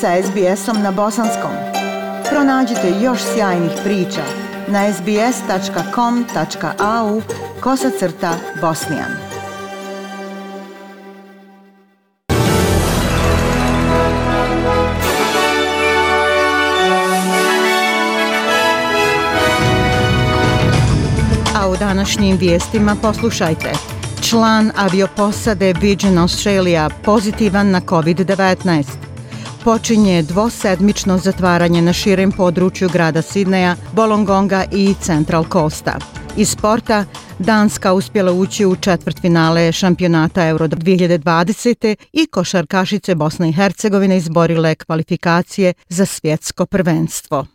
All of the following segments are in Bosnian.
sa SBS-om na bosanskom. Pronađite još sjajnih priča na sbs.com.au kosacrta bosnijan. A u današnjim vijestima poslušajte – član avioposade Vision Australia pozitivan na COVID-19. Počinje dvosedmično zatvaranje na širem području grada Sidneja, Bolongonga i Central Costa. Iz sporta, Danska uspjela ući u četvrt finale šampionata Euro 2020. i košarkašice Bosne i Hercegovine izborile kvalifikacije za svjetsko prvenstvo.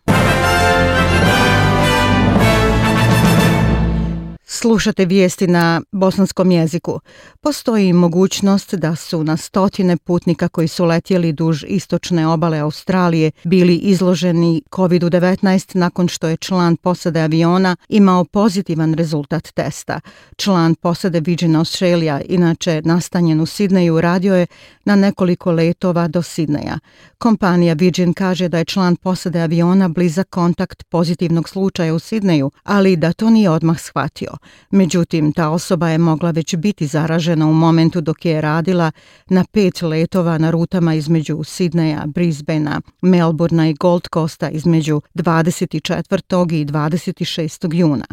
Slušate vijesti na bosanskom jeziku. Postoji mogućnost da su na stotine putnika koji su letjeli duž istočne obale Australije bili izloženi COVID-19 nakon što je član posade aviona imao pozitivan rezultat testa. Član posade Virgin Australia, inače nastanjen u Sidneju, radio je na nekoliko letova do Sidneja. Kompanija Virgin kaže da je član posade aviona blizak kontakt pozitivnog slučaja u Sidneju, ali da to nije odmah shvatio. Međutim, ta osoba je mogla već biti zaražena u momentu dok je radila na pet letova na rutama između Sidneja, Brisbanea, Melbournea i Gold Costa između 24. i 26. juna.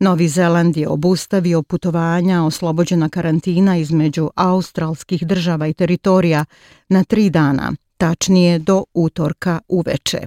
Novi Zeland je obustavio putovanja oslobođena karantina između australskih država i teritorija na tri dana, tačnije do utorka uveče.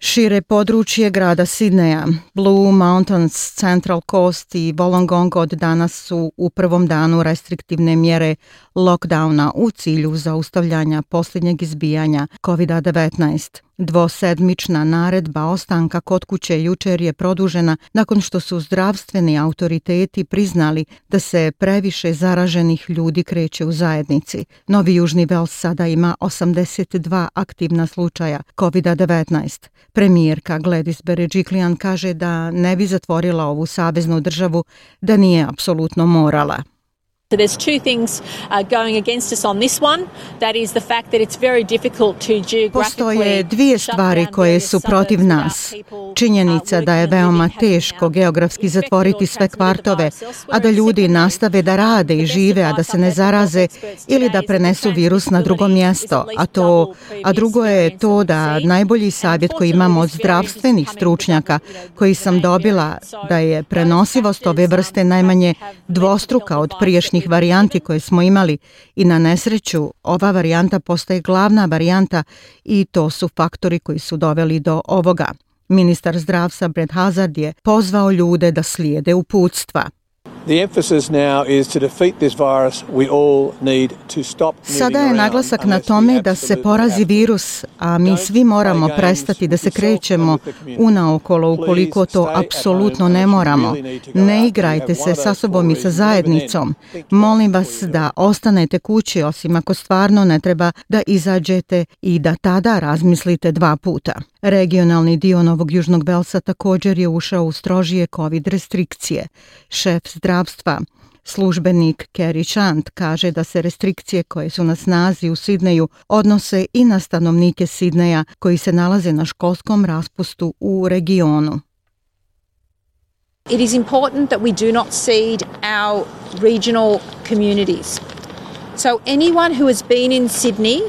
Šire područje grada Sidneja, Blue Mountains, Central Coast i Wollongong od danas su u prvom danu restriktivne mjere lockdowna u cilju zaustavljanja posljednjeg izbijanja COVID-19. Dvosedmična naredba ostanka kod kuće jučer je produžena nakon što su zdravstveni autoriteti priznali da se previše zaraženih ljudi kreće u zajednici. Novi Južni Vels sada ima 82 aktivna slučaja COVID-19. Premijerka Gladys Berejiklian kaže da ne bi zatvorila ovu saveznu državu da nije apsolutno morala. So there's two things uh, going against us on this one. That is the fact that it's very difficult to geographically Postoje dvije stvari koje su protiv nas. Činjenica da je veoma teško geografski zatvoriti sve kvartove, a da ljudi nastave da rade i žive, a da se ne zaraze ili da prenesu virus na drugo mjesto. A, to, a drugo je to da najbolji savjet koji imamo od zdravstvenih stručnjaka koji sam dobila da je prenosivost ove vrste najmanje dvostruka od priješnjih prijašnjih varijanti koje smo imali i na nesreću ova varijanta postaje glavna varijanta i to su faktori koji su doveli do ovoga. Ministar zdravstva Brent Hazard je pozvao ljude da slijede uputstva. Sada je naglasak na tome da se porazi virus, a mi svi moramo prestati da se krećemo unaokolo ukoliko to apsolutno ne moramo. Ne igrajte se sa sobom i sa zajednicom. Molim vas da ostanete kući osim ako stvarno ne treba da izađete i da tada razmislite dva puta. Regionalni dio Novog Južnog Velsa također je ušao u strožije COVID restrikcije. Šef zdravstva, službenik Kerry Chant, kaže da se restrikcije koje su na snazi u Sidneju odnose i na stanovnike Sidneja koji se nalaze na školskom raspustu u regionu. It is important that we do not seed our regional communities. So anyone who has been in Sydney,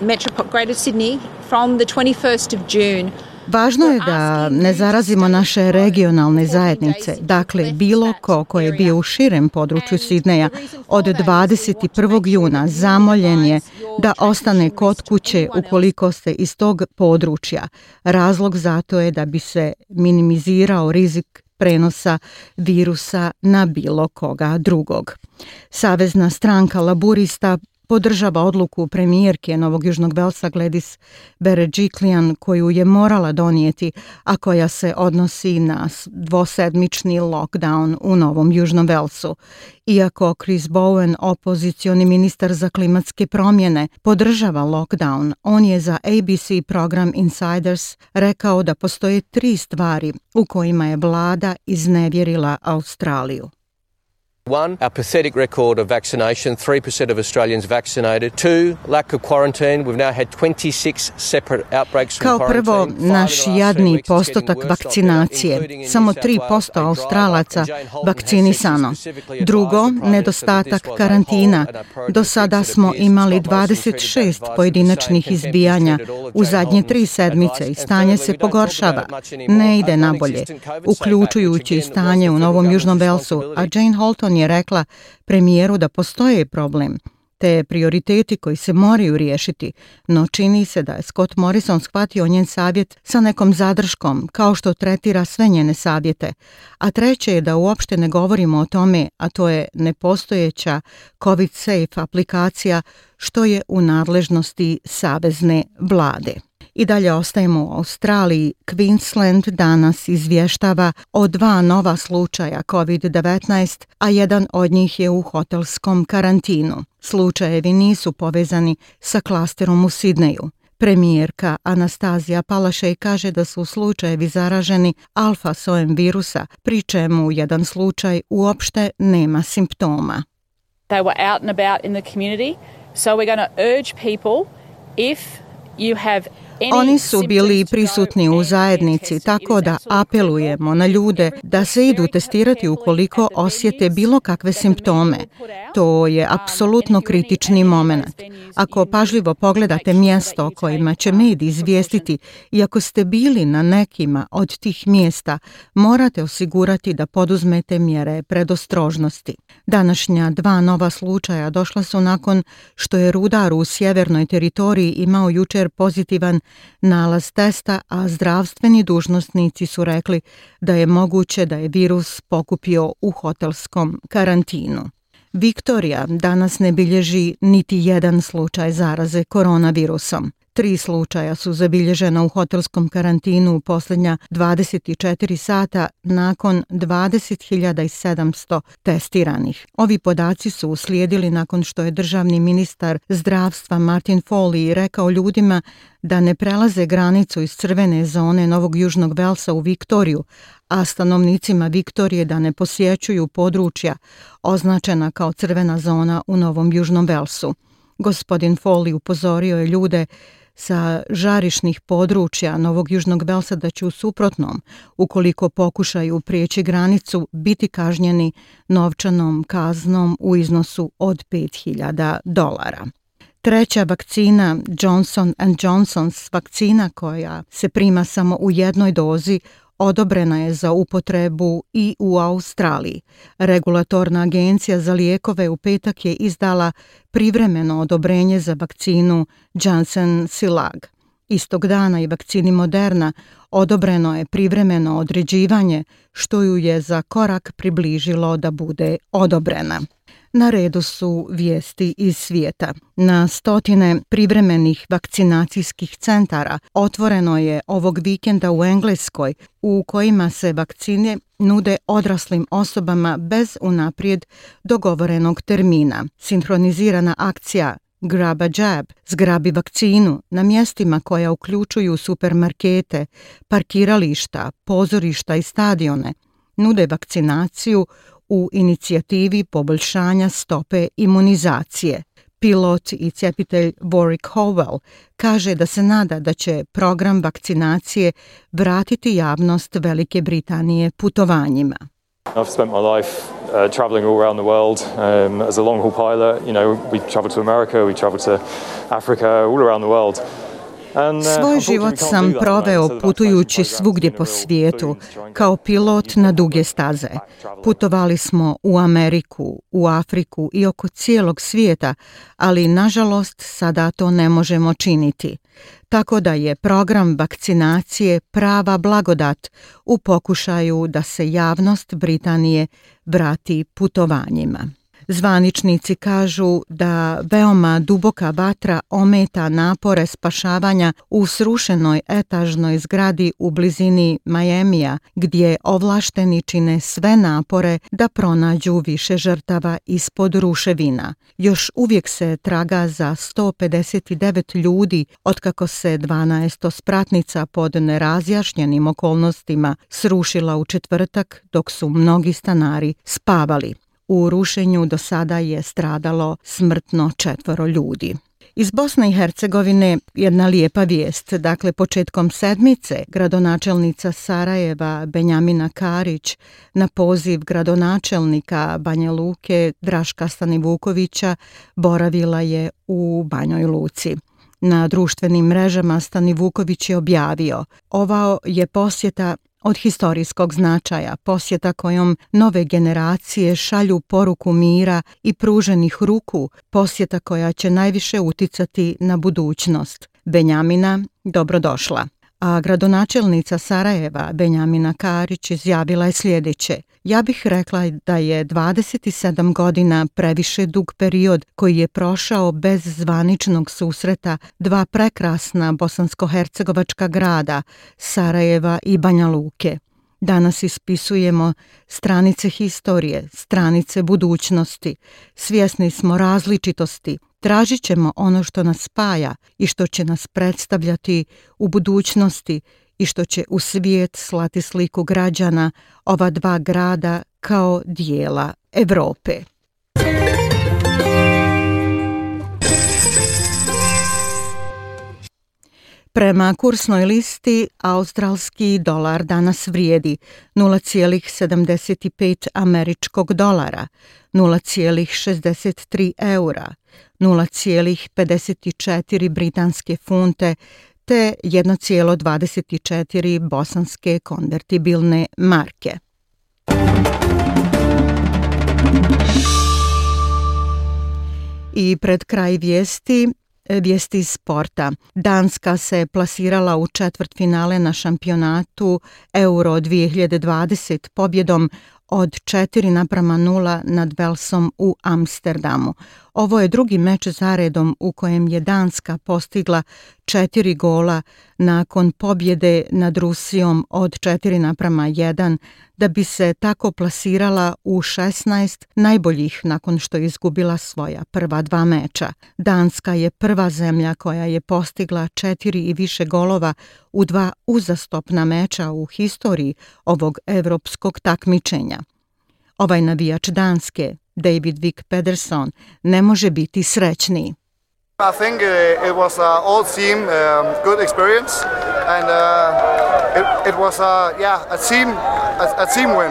metro, Greater Sydney from the 21st of June Važno je da ne zarazimo naše regionalne zajednice, dakle bilo ko ko je bio u širem području Sidneja od 21. juna zamoljen je da ostane kod kuće ukoliko ste iz tog područja. Razlog za to je da bi se minimizirao rizik prenosa virusa na bilo koga drugog. Savezna stranka laburista podržava odluku premijerke Novog Južnog Velsa Gladys Berejiklian koju je morala donijeti, a koja se odnosi na dvosedmični lockdown u Novom Južnom Velsu. Iako Chris Bowen, opozicioni ministar za klimatske promjene, podržava lockdown, on je za ABC program Insiders rekao da postoje tri stvari u kojima je vlada iznevjerila Australiju. One, our pathetic record of vaccination, 3% of Australians vaccinated. Two, lack of quarantine. We've now had 26 separate outbreaks from Kao prvo, naš jadni postotak vakcinacije. Samo New South Wales, 3% a Australaca vakcinisano. Drugo, nedostatak karantina. Do sada smo imali Scott Morrison treated that 26 advice pojedinačnih izbijanja u zadnje tri sedmice i stanje se pogoršava. Ne ide nabolje, uključujući stanje u Novom Južnom Velsu, a. Jane Holton je rekla premijeru da postoje problem te prioriteti koji se moraju riješiti, no čini se da je Scott Morrison shvatio njen savjet sa nekom zadrškom, kao što tretira sve njene savjete. A treće je da uopšte ne govorimo o tome, a to je nepostojeća COVID Safe aplikacija, što je u nadležnosti savezne vlade. I dalje ostajemo u Australiji. Queensland danas izvještava o dva nova slučaja COVID-19, a jedan od njih je u hotelskom karantinu. Slučajevi nisu povezani sa klasterom u Sidneju. Premijerka Anastazija Palašej kaže da su slučajevi zaraženi alfa sojem virusa, pri čemu jedan slučaj uopšte nema simptoma. They were out and about in the community. So we're going to urge people if you have Oni su bili prisutni u zajednici, tako da apelujemo na ljude da se idu testirati ukoliko osjete bilo kakve simptome. To je apsolutno kritični moment. Ako pažljivo pogledate mjesto o kojima će mediji izvijestiti i ako ste bili na nekima od tih mjesta, morate osigurati da poduzmete mjere predostrožnosti. Današnja dva nova slučaja došla su nakon što je rudar u sjevernoj teritoriji imao jučer pozitivan nalaz testa, a zdravstveni dužnostnici su rekli da je moguće da je virus pokupio u hotelskom karantinu. Viktorija danas ne bilježi niti jedan slučaj zaraze koronavirusom. Tri slučaja su zabilježena u hotelskom karantinu u posljednja 24 sata nakon 20.700 testiranih. Ovi podaci su uslijedili nakon što je državni ministar zdravstva Martin Foley rekao ljudima da ne prelaze granicu iz crvene zone Novog Južnog Velsa u Viktoriju, a stanovnicima Viktorije da ne posjećuju područja označena kao crvena zona u Novom Južnom Velsu. Gospodin Foley upozorio je ljude sa žarišnih područja Novog Južnog Belsada će u suprotnom, ukoliko pokušaju prijeći granicu, biti kažnjeni novčanom kaznom u iznosu od 5000 dolara. Treća vakcina Johnson Johnson's vakcina koja se prima samo u jednoj dozi odobrena je za upotrebu i u Australiji. Regulatorna agencija za lijekove u petak je izdala privremeno odobrenje za vakcinu Janssen Silag. Istog dana i vakcini Moderna odobreno je privremeno određivanje što ju je za korak približilo da bude odobrena. Na redu su vijesti iz svijeta. Na stotine privremenih vakcinacijskih centara otvoreno je ovog vikenda u Engleskoj u kojima se vakcine nude odraslim osobama bez unaprijed dogovorenog termina. Sinhronizirana akcija Grab a Jab, zgrabi vakcinu na mjestima koja uključuju supermarkete, parkirališta, pozorišta i stadione, nude vakcinaciju u inicijativi poboljšanja stope imunizacije. Pilot i cepitelj Warwick Howell kaže da se nada da će program vakcinacije vratiti javnost Velike Britanije putovanjima. I've spent my life uh, traveling all around the world um, as a long haul pilot. You know, we travel to America, we travel to Africa, all around the world uh, Svoj život sam proveo putujući svugdje po svijetu kao pilot na duge staze. Putovali smo u Ameriku, u Afriku i oko cijelog svijeta, ali nažalost sada to ne možemo činiti. Tako da je program vakcinacije prava blagodat u pokušaju da se javnost Britanije vrati putovanjima. Zvaničnici kažu da veoma duboka vatra ometa napore spašavanja u srušenoj etažnoj zgradi u blizini Majemija, gdje ovlašteni čine sve napore da pronađu više žrtava ispod ruševina. Još uvijek se traga za 159 ljudi otkako se 12 spratnica pod nerazjašnjenim okolnostima srušila u četvrtak dok su mnogi stanari spavali. U rušenju do sada je stradalo smrtno četvoro ljudi. Iz Bosne i Hercegovine jedna lijepa vijest. Dakle, početkom sedmice gradonačelnica Sarajeva Benjamina Karić na poziv gradonačelnika Banja Luke Draška Stanivukovića boravila je u Banjoj Luci. Na društvenim mrežama Stani Vuković je objavio Ova je posjeta od historijskog značaja, posjeta kojom nove generacije šalju poruku mira i pruženih ruku, posjeta koja će najviše uticati na budućnost. Benjamina, dobrodošla a gradonačelnica Sarajeva Benjamina Karić izjavila je sljedeće. Ja bih rekla da je 27 godina previše dug period koji je prošao bez zvaničnog susreta dva prekrasna bosansko-hercegovačka grada, Sarajeva i Banja Luke. Danas ispisujemo stranice historije, stranice budućnosti. Svjesni smo različitosti, tražit ćemo ono što nas spaja i što će nas predstavljati u budućnosti i što će u svijet slati sliku građana ova dva grada kao dijela Evrope. Prema kursnoj listi, australski dolar danas vrijedi 0,75 američkog dolara, 0,63 eura, 0,54 britanske funte te 1,24 bosanske konvertibilne marke. I pred kraj vijesti, vijesti iz sporta. Danska se plasirala u četvrt finale na šampionatu Euro 2020 pobjedom od 4 naprama 0 nad Velsom u Amsterdamu. Ovo je drugi meč zaredom u kojem je Danska postigla četiri gola nakon pobjede nad Rusijom od 4 naprama 1 da bi se tako plasirala u 16 najboljih nakon što je izgubila svoja prva dva meča. Danska je prva zemlja koja je postigla četiri i više golova u dva uzastopna meča u historiji ovog evropskog takmičenja. Ovaj navijač Danske, David Vick Pederson, ne može biti srećniji. I think uh, it was a all team um, good experience and uh, it, it was a yeah a team a, a team win.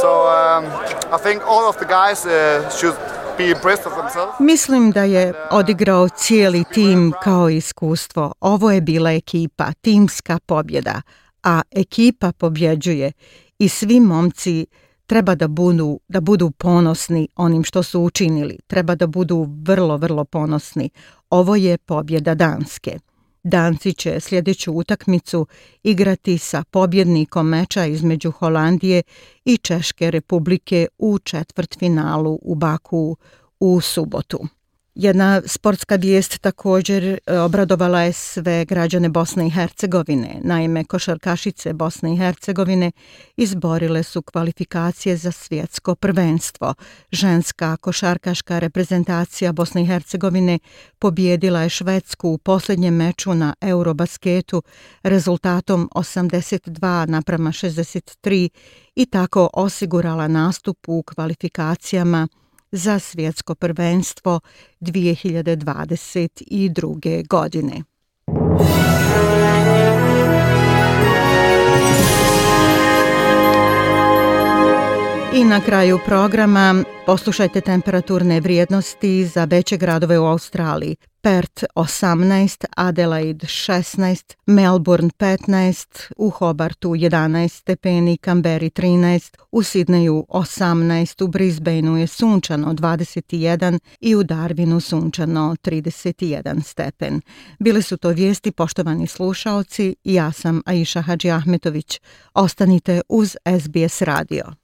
So um, I think all of the guys uh, should be impressed of themselves. Mislim da je odigrao cijeli tim kao iskustvo. Ovo je bila ekipa, timska pobjeda, a ekipa pobjeđuje i svi momci treba da budu, da budu ponosni onim što su učinili. Treba da budu vrlo, vrlo ponosni. Ovo je pobjeda Danske. Danci će sljedeću utakmicu igrati sa pobjednikom meča između Holandije i Češke republike u četvrtfinalu u Baku u subotu. Jedna sportska vijest također e, obradovala je sve građane Bosne i Hercegovine. Naime, košarkašice Bosne i Hercegovine izborile su kvalifikacije za svjetsko prvenstvo. Ženska košarkaška reprezentacija Bosne i Hercegovine pobjedila je Švedsku u posljednjem meču na Eurobasketu rezultatom 82 naprama 63 i tako osigurala nastup u kvalifikacijama za svjetsko prvenstvo 2022. godine. I na kraju programa poslušajte temperaturne vrijednosti za veće gradove u Australiji. Perth 18, Adelaide 16, Melbourne 15, u Hobartu 11 stepeni, Canberra 13, u Sidneju 18, u Brisbaneu je sunčano 21 i u Darwinu sunčano 31 stepen. Bile su to vijesti poštovani slušaoci, ja sam Aisha Hadži Ahmetović. Ostanite uz SBS radio.